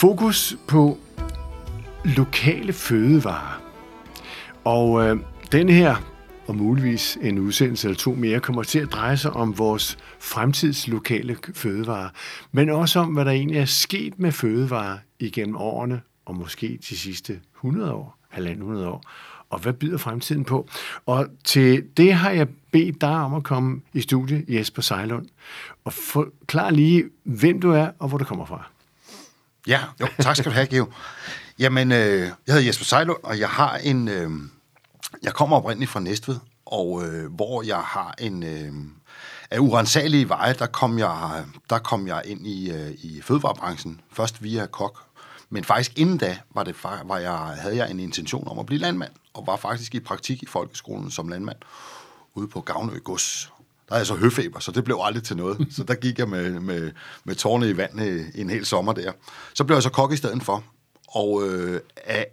Fokus på lokale fødevarer. Og øh, den her, og muligvis en udsendelse eller to mere, kommer til at dreje sig om vores fremtids lokale fødevarer, men også om, hvad der egentlig er sket med fødevarer igennem årene, og måske de sidste 100 år, halvanden 100 år og hvad byder fremtiden på? Og til det har jeg bedt dig om at komme i studie, Jesper Sejlund, og forklar lige, hvem du er og hvor du kommer fra. Ja, jo, tak skal du have, Geo. Jamen, øh, jeg hedder Jesper Sejlund, og jeg har en... Øh, jeg kommer oprindeligt fra Næstved, og øh, hvor jeg har en... Øh, af urensagelige veje, der kom jeg, der kom jeg ind i, øh, i fødevarebranchen. Først via kok, men faktisk inden da var det, var jeg, havde jeg en intention om at blive landmand, og var faktisk i praktik i folkeskolen som landmand ude på Gavnø Gods. Der havde jeg så høfeber, så det blev aldrig til noget. Så der gik jeg med, med, med tårne i vand øh, en hel sommer der. Så blev jeg så kok i stedet for. Og øh, af,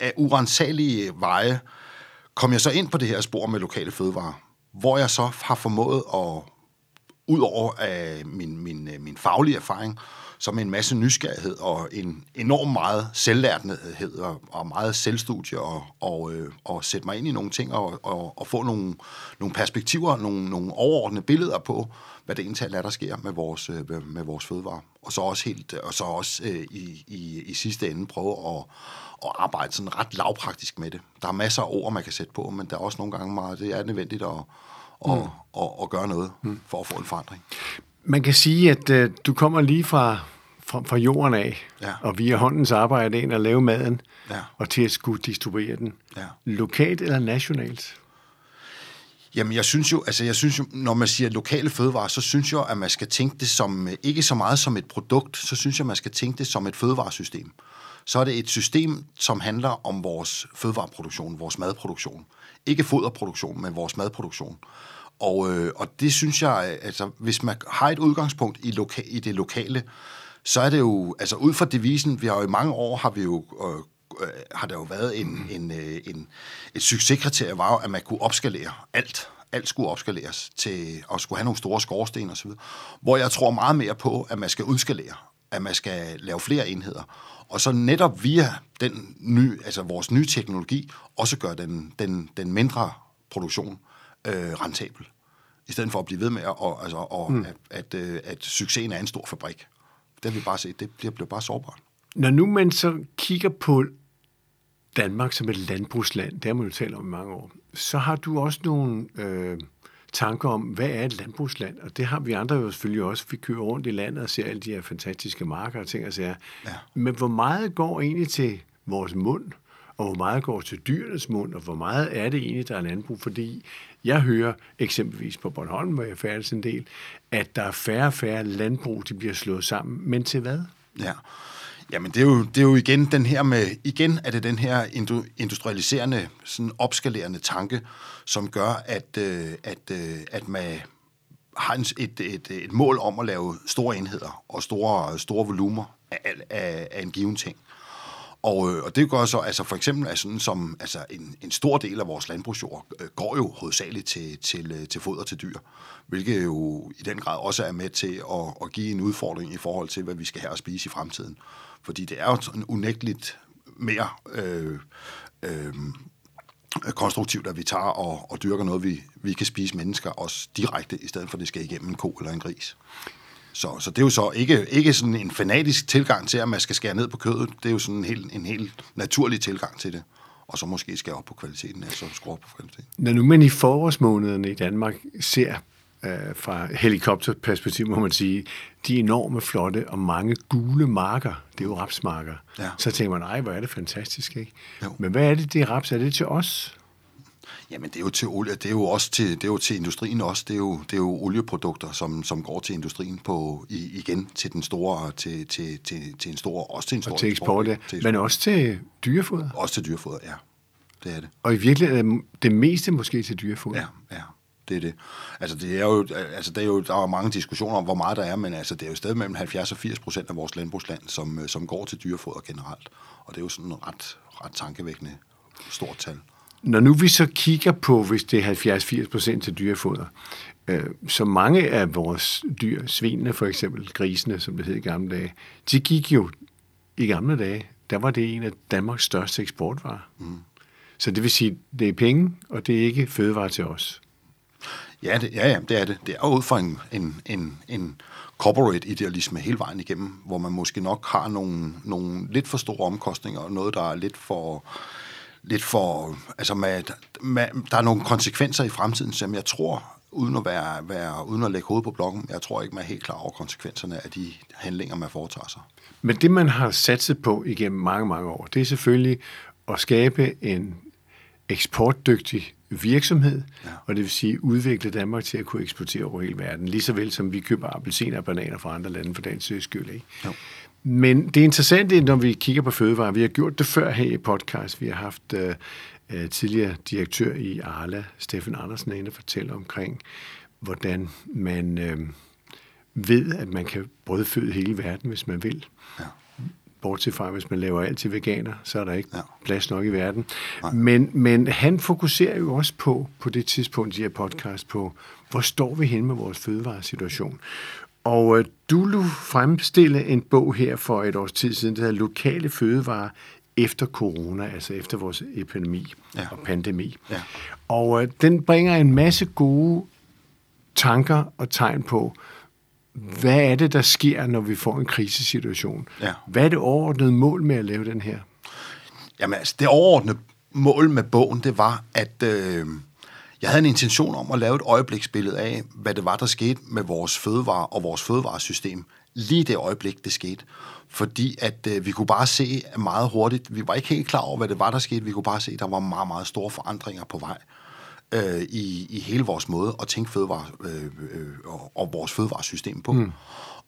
af urensagelige veje kom jeg så ind på det her spor med lokale fødevarer, hvor jeg så har formået at, ud over af min, min, øh, min faglige erfaring, så med en masse nysgerrighed og en enorm meget selvlærtenhed og, og meget selvstudie og, og, øh, og sætte mig ind i nogle ting og, og, og få nogle, nogle perspektiver, nogle, nogle overordnede billeder på, hvad det egentlig er, der sker med vores, øh, med vores fødevarer. Og så også, helt, og så også øh, i, i, i sidste ende prøve at, at arbejde sådan ret lavpraktisk med det. Der er masser af ord, man kan sætte på, men der er også nogle gange meget, det er nødvendigt at, at, mm. at, at gøre noget mm. for at få en forandring. Man kan sige, at øh, du kommer lige fra, fra, fra jorden af, ja. og via håndens arbejde ind og lave maden, ja. og til at skulle distribuere den. Ja. Lokalt eller nationalt? Jamen, jeg synes jo, altså jeg synes jo, når man siger lokale fødevarer, så synes jeg, at man skal tænke det som, ikke så meget som et produkt, så synes jeg, man skal tænke det som et fødevaresystem. Så er det et system, som handler om vores fødevareproduktion, vores madproduktion. Ikke foderproduktion, men vores madproduktion. Og, øh, og det synes jeg, altså hvis man har et udgangspunkt i, loka- i det lokale, så er det jo, altså ud fra devisen, vi har jo i mange år, har vi jo, øh, øh har der jo været en, en, øh, en, et succeskriterie, var jo, at man kunne opskalere alt. Alt skulle opskaleres til at skulle have nogle store skorsten osv. Hvor jeg tror meget mere på, at man skal udskalere, at man skal lave flere enheder. Og så netop via den ny, altså vores nye teknologi, også gøre den, den, den mindre produktion øh, rentabel. I stedet for at blive ved med at, og, altså, og, mm. at, at, at, øh, at succesen er en stor fabrik. Det har vi bare set. Det bliver bare sårbart. Når nu man så kigger på Danmark som et landbrugsland, det har man jo talt om i mange år, så har du også nogle øh, tanker om, hvad er et landbrugsland? Og det har vi andre jo selvfølgelig også. Vi kører rundt i landet og ser alle de her fantastiske marker og ting og sager. Ja. Men hvor meget går egentlig til vores mund? Og hvor meget går til dyrenes mund, og hvor meget er det egentlig, der er landbrug? Fordi jeg hører eksempelvis på Bornholm, hvor jeg færdes en del, at der er færre og færre landbrug, de bliver slået sammen. Men til hvad? Ja, Jamen, det er, jo, det er jo igen den her med, igen er det den her industrialiserende, sådan opskalerende tanke, som gør, at, øh, at, øh, at man har et, et, et, et mål om at lave store enheder og store, store volumer af, af, af en given ting. Og, øh, og det gør så, altså for eksempel, at sådan som altså en, en stor del af vores landbrugsjord øh, går jo hovedsageligt til, til, øh, til foder til dyr, hvilket jo i den grad også er med til at, at give en udfordring i forhold til, hvad vi skal have at spise i fremtiden. Fordi det er jo sådan unægteligt mere øh, øh, konstruktivt, at vi tager og, og dyrker noget, vi, vi kan spise mennesker også direkte, i stedet for at det skal igennem en ko eller en gris. Så, så det er jo så ikke, ikke sådan en fanatisk tilgang til, at man skal skære ned på kødet. Det er jo sådan en helt, en helt naturlig tilgang til det. Og så måske skal op på kvaliteten, altså skrue op på kvaliteten. Når nu man i forårsmånederne i Danmark ser øh, fra helikopterperspektiv, må man sige, de enorme flotte og mange gule marker, det er jo rapsmarker, ja. så tænker man, nej, hvor er det fantastisk, ikke? Jo. Men hvad er det, det raps? Er det til os? Jamen, det er jo til olie, det er jo også til, det er jo til industrien også. Det er jo, det er jo olieprodukter, som, som går til industrien på, i, igen til den store, til, til, til, til en stor, også til en stor og til eksport, ja. Til Men også til dyrefoder? Også til dyrefoder, ja. Det er det. Og i virkeligheden er det meste måske til dyrefoder? Ja, ja det er det. Altså, det er jo, altså, det er jo, der er mange diskussioner om, hvor meget der er, men altså, det er jo stadig mellem 70 og 80 procent af vores landbrugsland, som, som går til dyrefoder generelt. Og det er jo sådan en ret, ret tankevækkende stort tal. Når nu vi så kigger på, hvis det er 70-80 procent til dyrefoder, øh, så mange af vores dyr, svinene for eksempel, grisene, som det hed i gamle dage, de gik jo i gamle dage, der var det en af Danmarks største eksportvarer. Mm. Så det vil sige, det er penge, og det er ikke fødevare til os. Ja, det, ja, ja, det er det. Det er ud fra en, en, en, en corporate idealisme hele vejen igennem, hvor man måske nok har nogle, nogle lidt for store omkostninger, og noget, der er lidt for lidt for, altså med, med, der er nogle konsekvenser i fremtiden, som jeg tror, uden at, være, være, uden at lægge hovedet på blokken, jeg tror ikke, man er helt klar over konsekvenserne af de handlinger, man foretager sig. Men det, man har satset på igennem mange, mange år, det er selvfølgelig at skabe en eksportdygtig virksomhed, ja. og det vil sige udvikle Danmark til at kunne eksportere over hele verden, lige så vel som vi køber appelsiner og bananer fra andre lande for den sags skyld. Ikke? Jo. Men det er interessant, når vi kigger på fødevarer. Vi har gjort det før her i podcast. Vi har haft uh, tidligere direktør i Arla, Steffen Andersen, inde og fortælle omkring, hvordan man uh, ved, at man kan brødføde hele verden, hvis man vil. Ja. Bortset fra, hvis man laver alt til veganer, så er der ikke ja. plads nok i verden. Men, men han fokuserer jo også på, på det tidspunkt i her podcast, på, hvor står vi hen med vores fødevaresituation. Og øh, du lu fremstille en bog her for et års tid siden, der hedder Lokale fødevarer efter corona, altså efter vores epidemi ja. og pandemi. Ja. Og øh, den bringer en masse gode tanker og tegn på, hvad er det, der sker, når vi får en krisesituation? Ja. Hvad er det overordnede mål med at lave den her? Jamen altså, det overordnede mål med bogen, det var, at øh, jeg havde en intention om at lave et øjebliksbillede af, hvad det var, der skete med vores fødevare og vores fødevaresystem. Lige det øjeblik, det skete. Fordi at øh, vi kunne bare se meget hurtigt, vi var ikke helt klar over, hvad det var, der skete. Vi kunne bare se, at der var meget, meget store forandringer på vej øh, i, i hele vores måde at tænke fødevare øh, øh, og, og vores fødevaresystem på. Mm.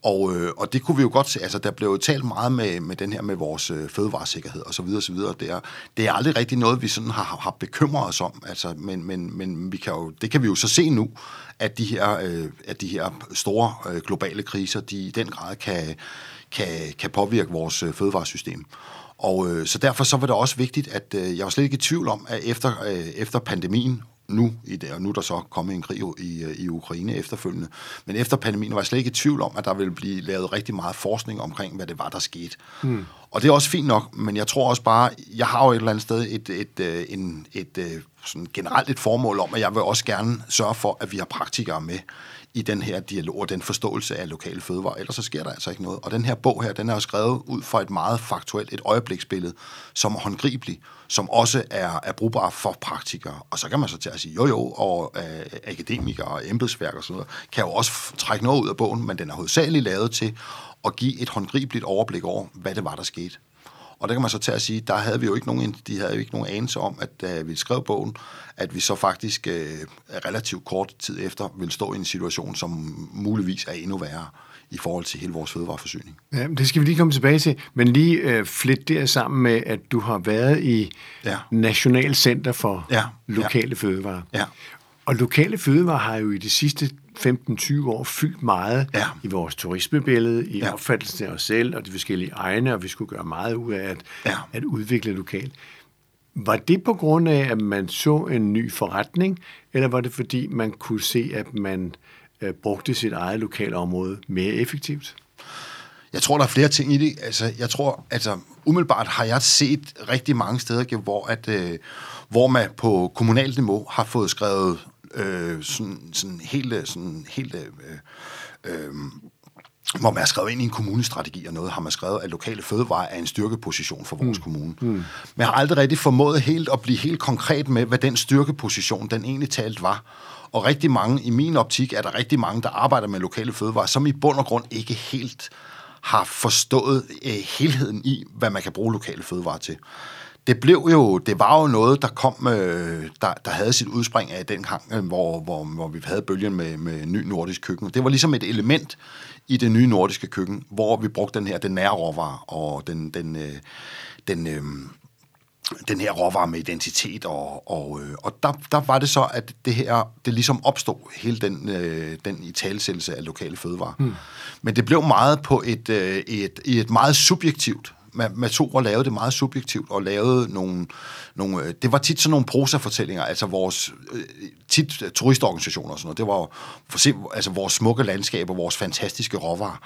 Og, øh, og det kunne vi jo godt se, altså der blev jo talt meget med, med den her med vores øh, fødevaresikkerhed og så videre, og så videre. Det er, det er aldrig rigtig noget, vi sådan har, har bekymret os om, altså, men, men, men vi kan jo, det kan vi jo så se nu, at de her, øh, at de her store øh, globale kriser, de i den grad kan, kan, kan påvirke vores øh, fødevaresystem. Og øh, så derfor så var det også vigtigt, at øh, jeg var slet ikke i tvivl om, at efter, øh, efter pandemien nu, i det, og nu er der så kommet en krig i, i Ukraine efterfølgende. Men efter pandemien var jeg slet ikke i tvivl om, at der ville blive lavet rigtig meget forskning omkring, hvad det var, der skete. Mm. Og det er også fint nok, men jeg tror også bare, jeg har jo et eller andet sted et, et, et, øh, en, et, øh, sådan generelt et formål om, at jeg vil også gerne sørge for, at vi har praktikere med i den her dialog og den forståelse af lokale fødevarer. Ellers så sker der altså ikke noget. Og den her bog her, den er jo skrevet ud fra et meget faktuelt, et øjebliksbillede, som er håndgribelig, som også er, er brugbar for praktikere. Og så kan man så til at sige, jo jo, og øh, akademikere og embedsværk og sådan noget, kan jo også trække noget ud af bogen, men den er hovedsageligt lavet til at give et håndgribeligt overblik over, hvad det var, der skete. Og der kan man så til at sige, der havde vi jo ikke nogen, de havde jo ikke nogen anelse om, at da vi skrev bogen, at vi så faktisk øh, relativt kort tid efter vil stå i en situation, som muligvis er endnu værre i forhold til hele vores fødevareforsyning. Ja, det skal vi lige komme tilbage til, men lige øh, flit det sammen med, at du har været i ja. National Center for ja. Lokale ja. Fødevarer. Ja. Og lokale fødevarer har jo i de sidste 15-20 år fyldt meget ja. i vores turismebillede, i ja. opfattelsen af os selv og de forskellige egne, og vi skulle gøre meget ud af at, ja. at udvikle lokalt. Var det på grund af, at man så en ny forretning, eller var det fordi, man kunne se, at man øh, brugte sit eget lokale område mere effektivt? Jeg tror, der er flere ting i det. Altså, jeg tror, altså, umiddelbart har jeg set rigtig mange steder, hvor, at, øh, hvor man på kommunalt niveau har fået skrevet øh, sådan, sådan helt, øh, sådan helt øh, øh, hvor man har skrevet ind i en kommunestrategi og noget, har man skrevet, at lokale fødevarer er en styrkeposition for vores mm. kommune. Mm. Men jeg har aldrig rigtig formået helt at blive helt konkret med, hvad den styrkeposition, den egentlig talt var. Og rigtig mange, i min optik, er der rigtig mange, der arbejder med lokale fødevarer, som i bund og grund ikke helt har forstået øh, helheden i, hvad man kan bruge lokale fødevarer til det blev jo, det var jo noget, der kom, øh, der, der havde sit udspring af den gang, øh, hvor, hvor, hvor vi havde bølgen med, med ny nordisk køkken. Det var ligesom et element i det nye nordiske køkken, hvor vi brugte den her, den nære råvarer og den, den, øh, den, øh, den her råvarer med identitet, og, og, øh, og der, der var det så, at det her, det ligesom opstod, hele den, øh, den i talsættelse af lokale fødevarer. Mm. Men det blev meget på et, øh, et, et meget subjektivt Matorer lavede det meget subjektivt, og lavede nogle, nogle øh, det var tit sådan nogle prosafortællinger, altså vores, øh, tit øh, turistorganisationer og sådan noget, det var for eksempel, altså vores smukke landskaber, vores fantastiske råvarer,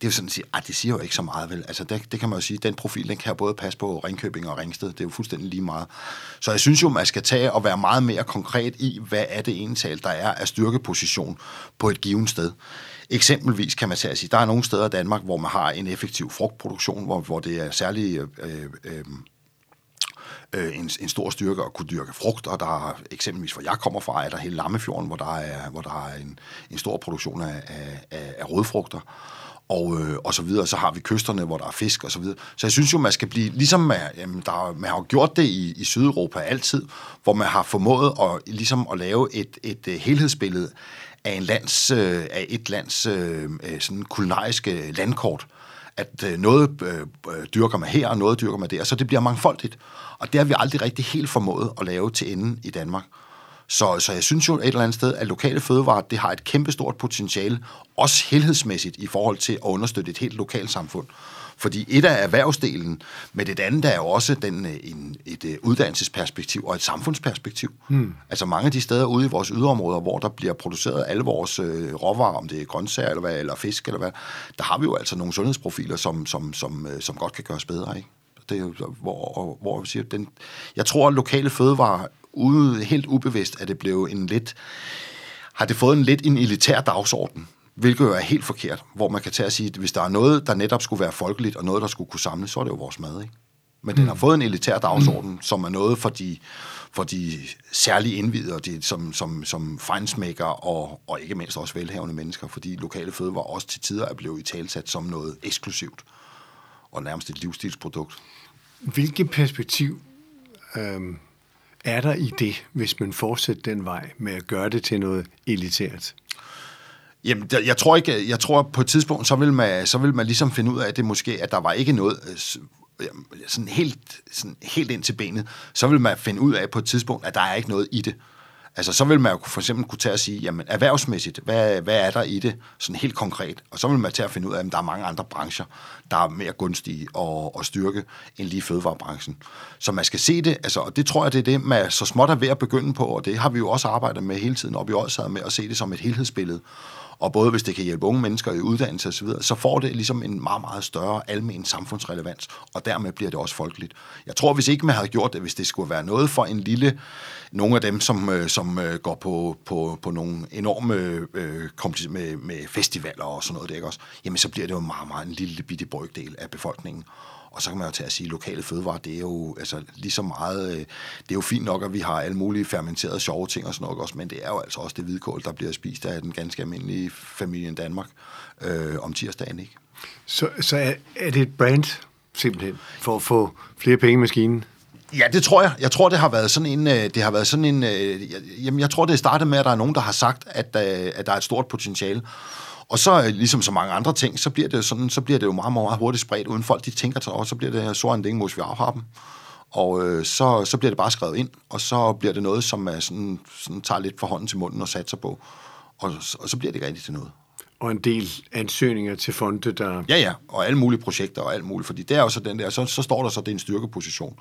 det er jo sådan at sige, at det siger jo ikke så meget, vel? Altså, det, det kan man jo sige, den profil, den kan både passe på Ringkøbing og Ringsted, det er jo fuldstændig lige meget. Så jeg synes jo, man skal tage og være meget mere konkret i, hvad er det ental, der er af styrkeposition på et givet sted. Eksempelvis kan man sige, der er nogle steder i Danmark, hvor man har en effektiv frugtproduktion, hvor, hvor det er særlig øh, øh, øh, en, en stor styrke at kunne dyrke frugt, og der er eksempelvis, hvor jeg kommer fra, er der hele Lammefjorden, hvor der er, hvor der er en, en stor produktion af, af, af rødfrugter og, øh, og så videre. Så har vi kysterne, hvor der er fisk og så videre. Så jeg synes jo, man skal blive, ligesom man, jamen, der, man har gjort det i, i Sydeuropa altid, hvor man har formået at, ligesom at lave et, et, et helhedsbillede af, en lands, øh, af et lands øh, øh sådan kulinariske landkort. At øh, noget øh, øh, dyrker man her, og noget dyrker man der, så det bliver mangfoldigt. Og det har vi aldrig rigtig helt formået at lave til enden i Danmark. Så, så jeg synes jo et eller andet sted, at lokale fødevarer, det har et kæmpestort potentiale, også helhedsmæssigt i forhold til at understøtte et helt lokalt samfund. Fordi et af erhvervsdelen, men det andet er jo også den, øh, en, et øh, uddannelsesperspektiv og et samfundsperspektiv. Hmm. Altså mange af de steder ude i vores yderområder, hvor der bliver produceret alle vores øh, råvarer, om det er grøntsager eller, hvad, eller fisk eller hvad, der har vi jo altså nogle sundhedsprofiler, som, som, som, øh, som godt kan gøres bedre. Ikke? Det er jo, hvor, hvor vi siger, den, jeg tror, at lokale fødevarer ude, helt ubevidst, at det blev en lidt, har det fået en lidt en elitær dagsorden, hvilket jo er helt forkert, hvor man kan tage og sige, at hvis der er noget, der netop skulle være folkeligt, og noget, der skulle kunne samles, så er det jo vores mad, ikke? Men mm. den har fået en elitær dagsorden, mm. som er noget for de, for de særlige indvidere, de, som, som, som fejnsmækker og, og ikke mindst også velhavende mennesker, fordi lokale fødevarer også til tider er blevet i talsat som noget eksklusivt og nærmest et livsstilsprodukt. Hvilket perspektiv øhm, er der i det, hvis man fortsætter den vej med at gøre det til noget elitært? Jamen, jeg tror ikke, jeg tror på et tidspunkt, så vil man, så vil man ligesom finde ud af, at det måske, at der var ikke noget øh, sådan helt, sådan helt ind til benet, så vil man finde ud af på et tidspunkt, at der er ikke noget i det. Altså, så vil man jo for eksempel kunne tage og sige, jamen, erhvervsmæssigt, hvad, hvad er der i det, sådan helt konkret? Og så vil man tage at finde ud af, at der er mange andre brancher, der er mere gunstige og, og styrke end lige fødevarebranchen. Så man skal se det, altså, og det tror jeg, det er det, man så småt er ved at begynde på, og det har vi jo også arbejdet med hele tiden, op i også med at se det som et helhedsbillede. Og både hvis det kan hjælpe unge mennesker i uddannelse osv., så, så får det ligesom en meget, meget større almen samfundsrelevans, og dermed bliver det også folkeligt. Jeg tror, hvis ikke man havde gjort det, hvis det skulle være noget for en lille, nogle af dem, som, øh, som øh, går på, på, på nogle enorme øh, med, med festivaler og sådan noget, det, ikke også? jamen så bliver det jo meget, meget en lille bitte brøkdel af befolkningen. Og så kan man jo tage at sige, at lokale fødevarer, det er jo altså, lige så meget... Øh, det er jo fint nok, at vi har alle mulige fermenterede sjove ting og sådan noget også, men det er jo altså også det hvidkål, der bliver spist af den ganske almindelige familie i Danmark øh, om tirsdagen, ikke? Så, så er, er det et brand, simpelthen, for at få flere penge i maskinen? Ja, det tror jeg. Jeg tror, det har været sådan en... Øh, det har været sådan en jamen, jeg tror, det startede med, at der er nogen, der har sagt, at, at der er et stort potentiale. Og så, øh, ligesom så mange andre ting, så bliver det, sådan, så bliver det jo meget, meget hurtigt spredt, uden folk de tænker sig over, så bliver det så en ding, hvis vi afhar dem. Og øh, så, så bliver det bare skrevet ind, og så bliver det noget, som er sådan, sådan tager lidt for hånden til munden og satser på. Og, og så bliver det ikke rigtigt til noget. Og en del ansøgninger til fonde, der... Ja, ja, og alle mulige projekter og alt muligt, fordi det er jo så den der, så, så står der så, det er en styrkeposition,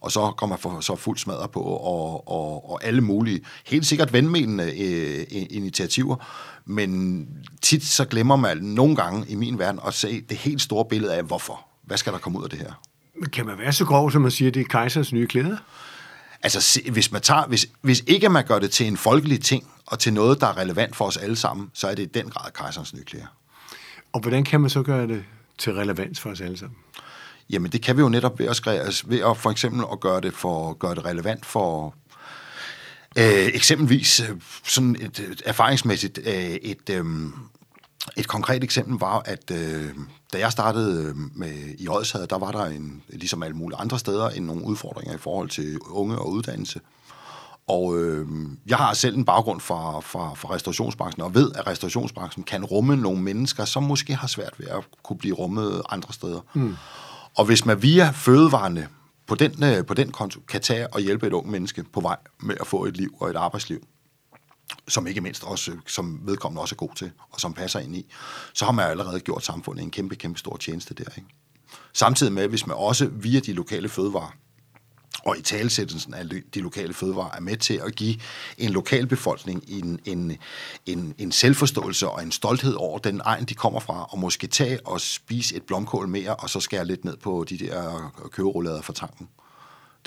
og så kommer man for, så fuld smadret på, og, og, og alle mulige, helt sikkert vendmændende øh, initiativer, men tit så glemmer man nogle gange i min verden at se det helt store billede af, hvorfor. Hvad skal der komme ud af det her? Kan man være så grov, som man siger, det er kejsers nye klæder? Altså, hvis, man tager, hvis, hvis ikke man gør det til en folkelig ting, og til noget, der er relevant for os alle sammen, så er det i den grad kejserens nye klæder. Og hvordan kan man så gøre det til relevans for os alle sammen? Jamen, det kan vi jo netop ved at, skrive, altså, ved at for eksempel at gøre det, for, gøre det relevant for, Øh, eksempelvis øh, sådan et, et erfaringsmæssigt øh, et, øh, et konkret eksempel var, at øh, da jeg startede øh, med, i Odshavet, der var der en, ligesom alle mulige andre steder en nogle udfordringer i forhold til unge og uddannelse. Og øh, jeg har selv en baggrund fra, fra, fra restaurationsbranchen, og ved, at restaurationsbranchen kan rumme nogle mennesker, som måske har svært ved at kunne blive rummet andre steder. Mm. Og hvis man via fødevarene på den, øh, på den konto kan tage og hjælpe et ung menneske på vej med at få et liv og et arbejdsliv, som ikke mindst også, som vedkommende også er god til, og som passer ind i, så har man allerede gjort samfundet en kæmpe, kæmpe stor tjeneste der. Ikke? Samtidig med, hvis man også via de lokale fødevarer og i talsættelsen af de lokale fødevarer er med til at give en lokal befolkning en, en, en, en selvforståelse og en stolthed over den egen, de kommer fra, og måske tage og spise et blomkål mere, og så skære lidt ned på de der køberullader fra tanken.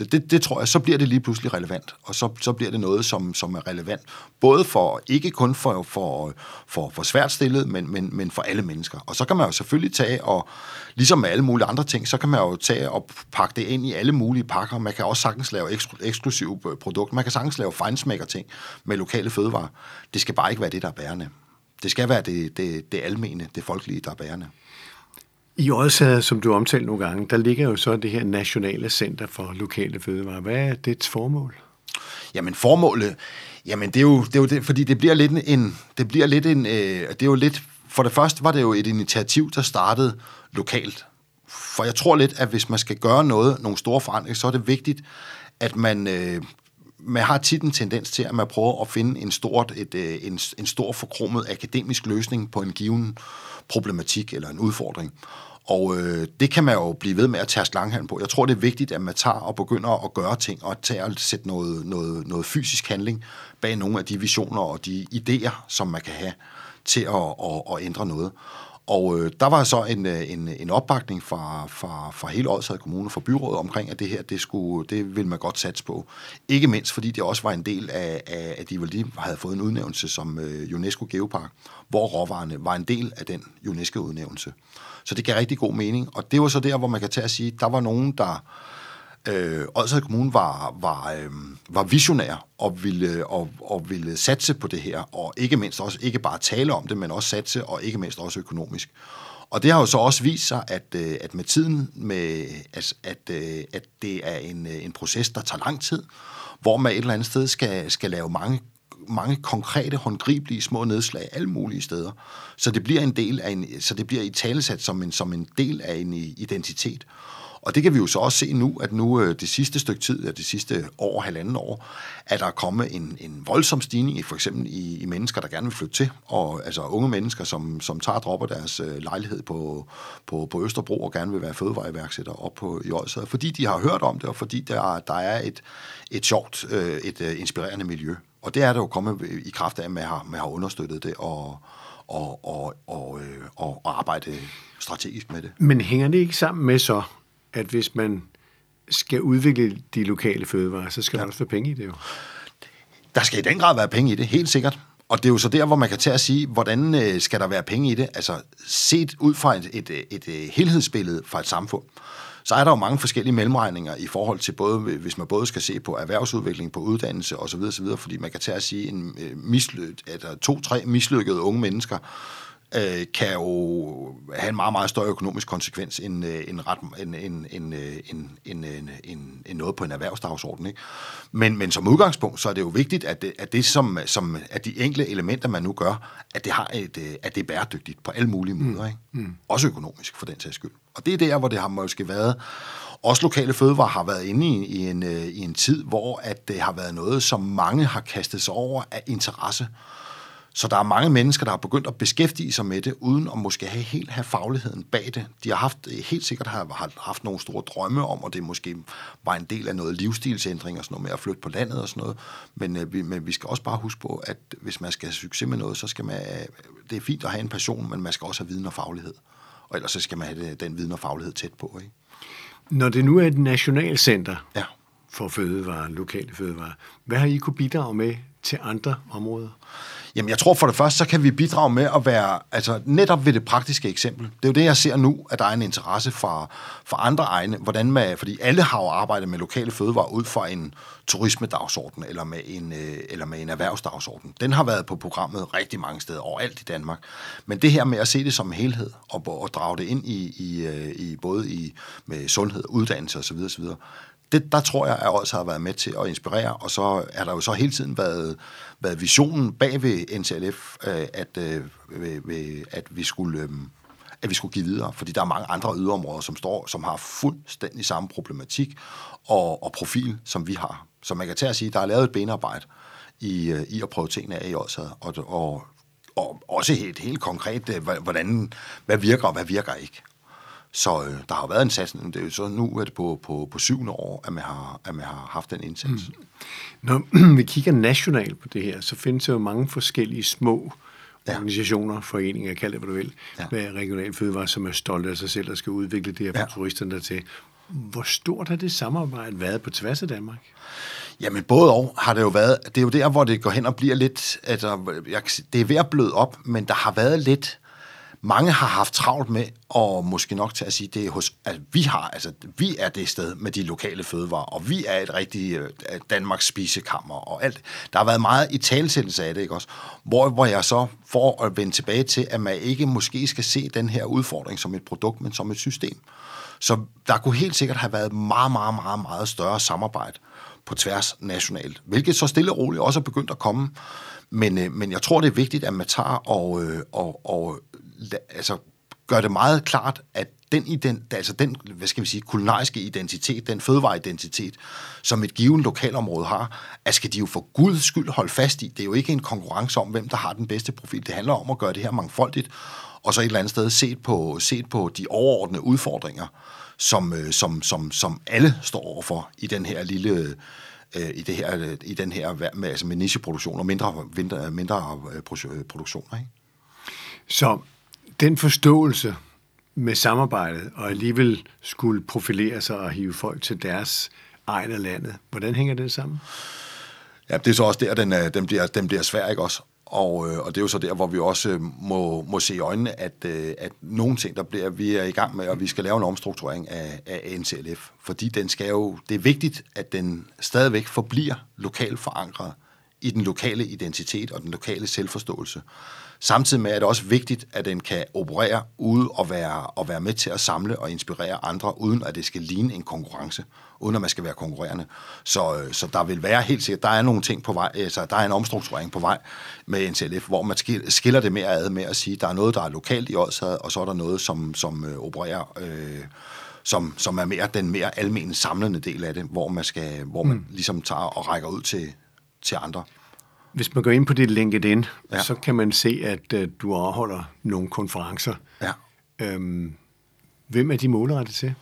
Det, det, det tror jeg, så bliver det lige pludselig relevant, og så, så bliver det noget, som, som er relevant, både for, ikke kun for, for, for, for svært stillet, men, men, men for alle mennesker. Og så kan man jo selvfølgelig tage, og ligesom med alle mulige andre ting, så kan man jo tage og pakke det ind i alle mulige pakker. Man kan også sagtens lave eksklusive øh, produkter. Man kan sagtens lave fejnsmækker ting med lokale fødevarer. Det skal bare ikke være det, der er bærende. Det skal være det, det, det almene, det folkelige, der er bærende. I Odsherred, som du omtalte nogle gange, der ligger jo så det her nationale center for lokale fødevarer. Hvad er dets formål? Jamen formålet, jamen det er jo det, er jo det fordi det bliver lidt en, det bliver lidt en, øh, det er jo lidt, for det første var det jo et initiativ, der startede lokalt. For jeg tror lidt, at hvis man skal gøre noget, nogle store forandringer, så er det vigtigt, at man, øh, man har tit en tendens til, at man prøver at finde en, stort, et, øh, en, en stor forkromet akademisk løsning på en given problematik eller en udfordring. Og øh, det kan man jo blive ved med at tage langhand på. Jeg tror, det er vigtigt, at man tager og begynder at gøre ting, og tager og sætte noget, noget, noget fysisk handling bag nogle af de visioner og de idéer, som man kan have til at, at, at ændre noget. Og øh, der var så en, øh, en, en opbakning fra, fra, fra hele Odsherred Kommune, fra byrådet omkring, at det her, det, skulle, det ville man godt satse på. Ikke mindst, fordi det også var en del af, af at de lige havde fået en udnævnelse som øh, UNESCO Geopark, hvor råvarerne var en del af den UNESCO-udnævnelse. Så det gav rigtig god mening. Og det var så der, hvor man kan tage at sige, der var nogen, der... Øh, Odsherred Kommune var, var, øh, var visionær og ville, og, og ville satse på det her, og ikke mindst også ikke bare tale om det, men også satse, og ikke mindst også økonomisk. Og det har jo så også vist sig, at, øh, at med tiden, med, at, at, øh, at det er en, øh, en proces, der tager lang tid, hvor man et eller andet sted skal, skal lave mange mange konkrete, håndgribelige små nedslag alle mulige steder. Så det bliver en del af en, så det bliver i talesat som en, som en del af en identitet. Og det kan vi jo så også se nu, at nu øh, det sidste stykke tid, det sidste år, halvanden år, at der er kommet en, en voldsom stigning i for eksempel i, i mennesker, der gerne vil flytte til, og altså unge mennesker, som, som tager dropper deres øh, lejlighed på, på, på Østerbro og gerne vil være fødevareværksætter op på i Odsad, fordi de har hørt om det, og fordi der, der er et, et sjovt, øh, et øh, inspirerende miljø. Og det er der jo kommet i kraft af, at man har, man har understøttet det og, og, og, og, øh, og, og arbejde strategisk med det. Men hænger det ikke sammen med så, at hvis man skal udvikle de lokale fødevarer, så skal ja. der også være penge i det jo? Der skal i den grad være penge i det, helt sikkert. Og det er jo så der, hvor man kan tage at sige, hvordan øh, skal der være penge i det? Altså set ud fra et, et, et, et helhedsbillede fra et samfund. Øh, så er der jo mange forskellige mellemregninger i forhold til både, hvis man både skal se på erhvervsudvikling, på uddannelse osv., osv. fordi man kan tage at sige, en øh, at to-tre mislykkede unge mennesker, øh, kan jo have en meget, meget større økonomisk konsekvens end, øh, end, ret, end, end, end, øh, end, end, end, end, end noget på en erhvervsdagsorden. Ikke? Men, men som udgangspunkt, så er det jo vigtigt, at det, at det som, som at de enkle elementer, man nu gør, at det, har et, øh, at det er bæredygtigt på alle mulige måder. Ikke? Mm. Også økonomisk, for den sags skyld. Og det er der, hvor det har måske været også lokale fødevarer har været inde i, i, en, i en tid, hvor at det har været noget, som mange har kastet sig over af interesse. Så der er mange mennesker, der har begyndt at beskæftige sig med det, uden at måske have helt have fagligheden bag det. De har haft, helt sikkert har haft nogle store drømme om, og det måske var en del af noget livsstilsændring og sådan noget med at flytte på landet og sådan noget. Men, øh, vi, men vi skal også bare huske på, at hvis man skal have succes med noget, så skal man, det er fint at have en passion, men man skal også have viden og faglighed. Og ellers så skal man have den viden og faglighed tæt på. Ikke? Når det nu er et nationalcenter ja. for fødevarer, lokale fødevarer, hvad har I kunne bidrage med til andre områder? Jamen, jeg tror for det første, så kan vi bidrage med at være, altså netop ved det praktiske eksempel. Det er jo det, jeg ser nu, at der er en interesse for, for andre egne, hvordan man, fordi alle har jo arbejdet med lokale fødevarer ud fra en turismedagsorden eller med en, øh, eller med en erhvervsdagsorden. Den har været på programmet rigtig mange steder overalt i Danmark. Men det her med at se det som en helhed og, og drage det ind i, i, øh, i både i, med sundhed, uddannelse osv., osv., det, der tror jeg, at også har været med til at inspirere, og så er der jo så hele tiden været, været visionen bag ved NCLF, øh, at, øh, ved, ved, at vi skulle... Øh, at vi skulle give videre, fordi der er mange andre yderområder, som står, som har fuldstændig samme problematik og, og profil, som vi har. Så man kan tage at sige, at der er lavet et benarbejde i, øh, i at prøve tingene af i også, og, og, og også helt, helt konkret, øh, hvordan, hvad virker og hvad virker ikke. Så øh, der har været en satsning, det er jo så nu er det på, på, på syvende år, at man har, at man har haft den indsats. Mm. Når vi kigger nationalt på det her, så findes der jo mange forskellige små ja. organisationer, foreninger, kald det hvad du vil, ja. med regional fødevare, som er stolte af sig selv og skal udvikle det her for ja. turisterne til. Hvor stort har det samarbejde været på tværs af Danmark? Jamen både og har det jo været. Det er jo der, hvor det går hen og bliver lidt... Altså, jeg, det er ved at bløde op, men der har været lidt mange har haft travlt med, og måske nok til at sige, det er hos, at vi har, altså vi er det sted med de lokale fødevarer, og vi er et rigtigt øh, Danmarks spisekammer og alt. Der har været meget i talsættelse af det, ikke også? Hvor, hvor jeg så får at vende tilbage til, at man ikke måske skal se den her udfordring som et produkt, men som et system. Så der kunne helt sikkert have været meget, meget, meget, meget større samarbejde på tværs nationalt, hvilket så stille og roligt også er begyndt at komme. Men, øh, men jeg tror, det er vigtigt, at man tager og, øh, og, og altså, gør det meget klart, at den, ident, altså den hvad skal vi sige, kulinariske identitet, den fødevareidentitet, som et givet lokalområde har, at skal de jo for guds skyld holde fast i. Det er jo ikke en konkurrence om, hvem der har den bedste profil. Det handler om at gøre det her mangfoldigt, og så et eller andet sted set på, set på de overordnede udfordringer, som, øh, som, som, som alle står overfor i den her lille øh, i, det her, i den her med, altså med nicheproduktion og mindre, mindre, mindre øh, produktioner. Ikke? Så den forståelse med samarbejdet, og alligevel skulle profilere sig og hive folk til deres egen af landet, hvordan hænger det sammen? Ja, det er så også der, den, øh, den, bliver, den bliver svær, ikke også? Og, øh, og det er jo så der, hvor vi også øh, må, må se i øjnene, at, øh, at nogle ting, der bliver, vi er i gang med, og vi skal lave en omstrukturering af, af NCLF, fordi den skal jo, det er vigtigt, at den stadigvæk forbliver lokalt forankret i den lokale identitet og den lokale selvforståelse. Samtidig med er det også vigtigt, at den kan operere ude og være, og være med til at samle og inspirere andre, uden at det skal ligne en konkurrence, uden at man skal være konkurrerende. Så, øh, så der vil være helt sikkert, der er nogle ting på vej, altså der er en omstrukturering på vej med NTLF, hvor man skiller det mere ad med at sige, der er noget, der er lokalt i Odsad, og så er der noget, som, som øh, opererer... Øh, som, som er mere den mere almindelige samlende del af det, hvor man, skal, hvor man mm. ligesom tager og rækker ud til, til andre. Hvis man går ind på dit LinkedIn, ja. så kan man se, at uh, du afholder nogle konferencer. Ja. Øhm, hvem er de målrettet til?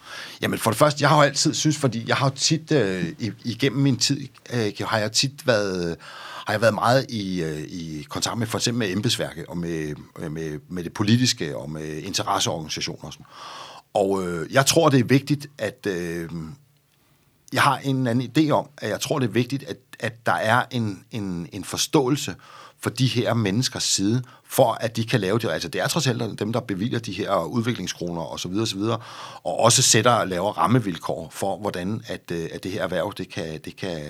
Jamen for det første, jeg har jo altid synes, fordi jeg har tit, øh, igennem min tid, øh, har jeg tit været, har jeg været meget i, øh, i kontakt med for eksempel med embedsværket og med, med, med det politiske og med interesseorganisationer og sådan. Og øh, jeg tror, det er vigtigt, at øh, jeg har en anden idé om, at jeg tror, det er vigtigt, at, at der er en, en, en forståelse for de her menneskers side, for at de kan lave det. Altså det er trods alt dem, der bevilger de her udviklingskroner osv. Og, så videre, og, så videre, og også sætter og laver rammevilkår for, hvordan at, øh, at det her erhverv, det kan, det kan,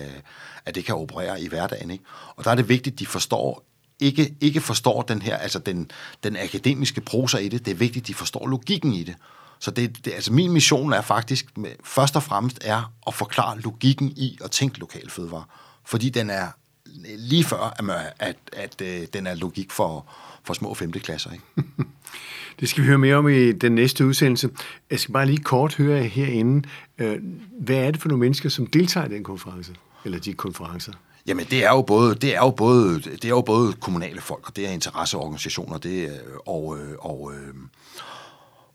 at det kan operere i hverdagen. Ikke? Og der er det vigtigt, at de forstår ikke, ikke forstår den her, altså den, den akademiske prosa i det. Det er vigtigt, at de forstår logikken i det. Så det, det, altså min mission er faktisk, med, først og fremmest er at forklare logikken i at tænke lokal fødevare. Fordi den er lige før, at, at, at, at øh, den er logik for, for små 5. klasser. Ikke? det skal vi høre mere om i den næste udsendelse. Jeg skal bare lige kort høre herinde, øh, hvad er det for nogle mennesker, som deltager i den konference? Eller de konferencer? Jamen, det er jo både, det er jo både, det er jo både kommunale folk, og det er interesseorganisationer, det er, og, øh, og, øh,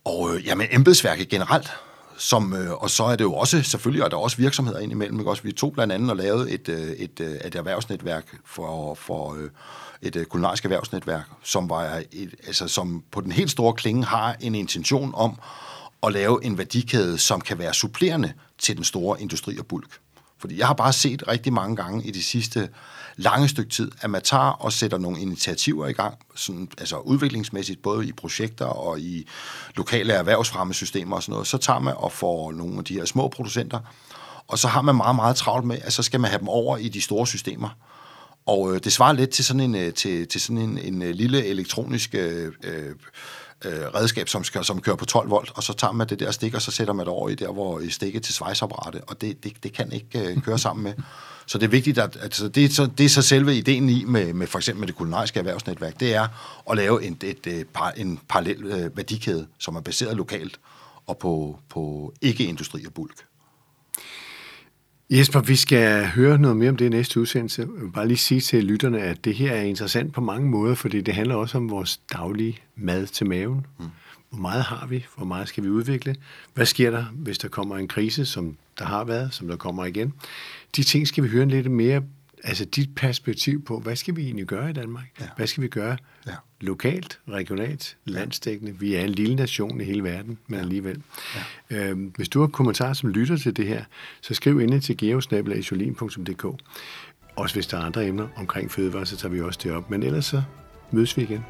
og øh, jamen, embedsværket generelt, som, øh, og så er det jo også, selvfølgelig er der også virksomheder indimellem, ikke? Også, vi tog blandt andet og lavede et, øh, et, øh, et erhvervsnetværk for, for øh, et øh, kulinarisk erhvervsnetværk, som, var et, altså, som på den helt store klinge har en intention om at lave en værdikæde, som kan være supplerende til den store industri og bulk. Fordi jeg har bare set rigtig mange gange i de sidste lange stykke tid, at man tager og sætter nogle initiativer i gang, sådan, altså udviklingsmæssigt, både i projekter og i lokale erhvervsfremmesystemer og sådan noget, så tager man og får nogle af de her små producenter, og så har man meget, meget travlt med, at så skal man have dem over i de store systemer. Og øh, det svarer lidt til sådan en, øh, til, til sådan en, en øh, lille elektronisk øh, øh øh, redskab, som, skal, som kører på 12 volt, og så tager man det der stik, og så sætter man det over i der, hvor stikket til svejsapparatet, og det, det, det kan ikke øh, køre sammen med. Så det er vigtigt, at altså, det, er så, det er så selve ideen i med, med for eksempel med det kulinariske erhvervsnetværk, det er at lave en, et, et, par, en parallel øh, værdikæde, som er baseret lokalt og på, på ikke-industri og bulk. Jesper, vi skal høre noget mere om det i næste udsendelse. Jeg vil bare lige sige til lytterne, at det her er interessant på mange måder, fordi det handler også om vores daglige mad til maven. Mm. Hvor meget har vi? Hvor meget skal vi udvikle? Hvad sker der, hvis der kommer en krise, som der har været, som der kommer igen? De ting skal vi høre lidt mere, altså dit perspektiv på, hvad skal vi egentlig gøre i Danmark? Ja. Hvad skal vi gøre ja. lokalt, regionalt, landsdækkende? Vi er en lille nation i hele verden, men ja. alligevel. Ja. Øhm, hvis du har kommentarer, som lytter til det her, så skriv ind til geosnabelagisolin.dk. Også hvis der er andre emner omkring fødevare, så tager vi også det op. Men ellers så mødes vi igen.